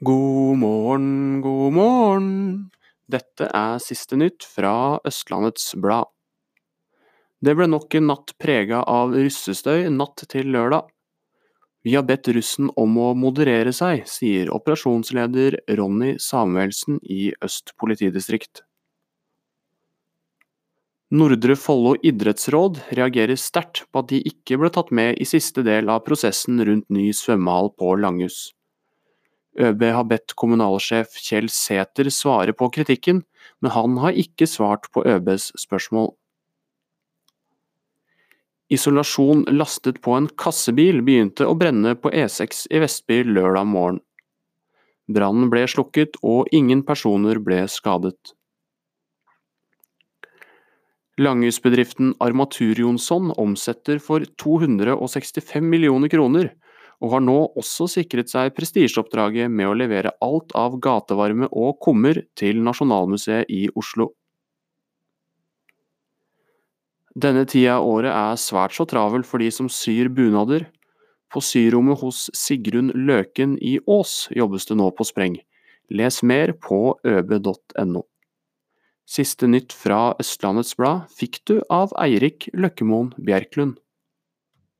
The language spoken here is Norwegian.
God morgen, god morgen. Dette er siste nytt fra Østlandets Blad. Det ble nok en natt prega av russestøy natt til lørdag. Vi har bedt russen om å moderere seg, sier operasjonsleder Ronny Samuelsen i Øst politidistrikt. Nordre Follo idrettsråd reagerer sterkt på at de ikke ble tatt med i siste del av prosessen rundt ny svømmehall på Langhus. ØB har bedt kommunalsjef Kjell Sæter svare på kritikken, men han har ikke svart på ØBs spørsmål. Isolasjon lastet på en kassebil begynte å brenne på E6 i Vestby lørdag morgen. Brannen ble slukket og ingen personer ble skadet. Langhusbedriften Armatur Jonsson omsetter for 265 millioner kroner, og har nå også sikret seg prestisjeoppdraget med å levere alt av gatevarme og kummer til Nasjonalmuseet i Oslo. Denne tida av året er svært så travel for de som syr bunader. På syrommet hos Sigrun Løken i Ås jobbes det nå på spreng. Les mer på øbe.no. Siste nytt fra Østlandets Blad fikk du av Eirik Løkkemoen Bjerklund.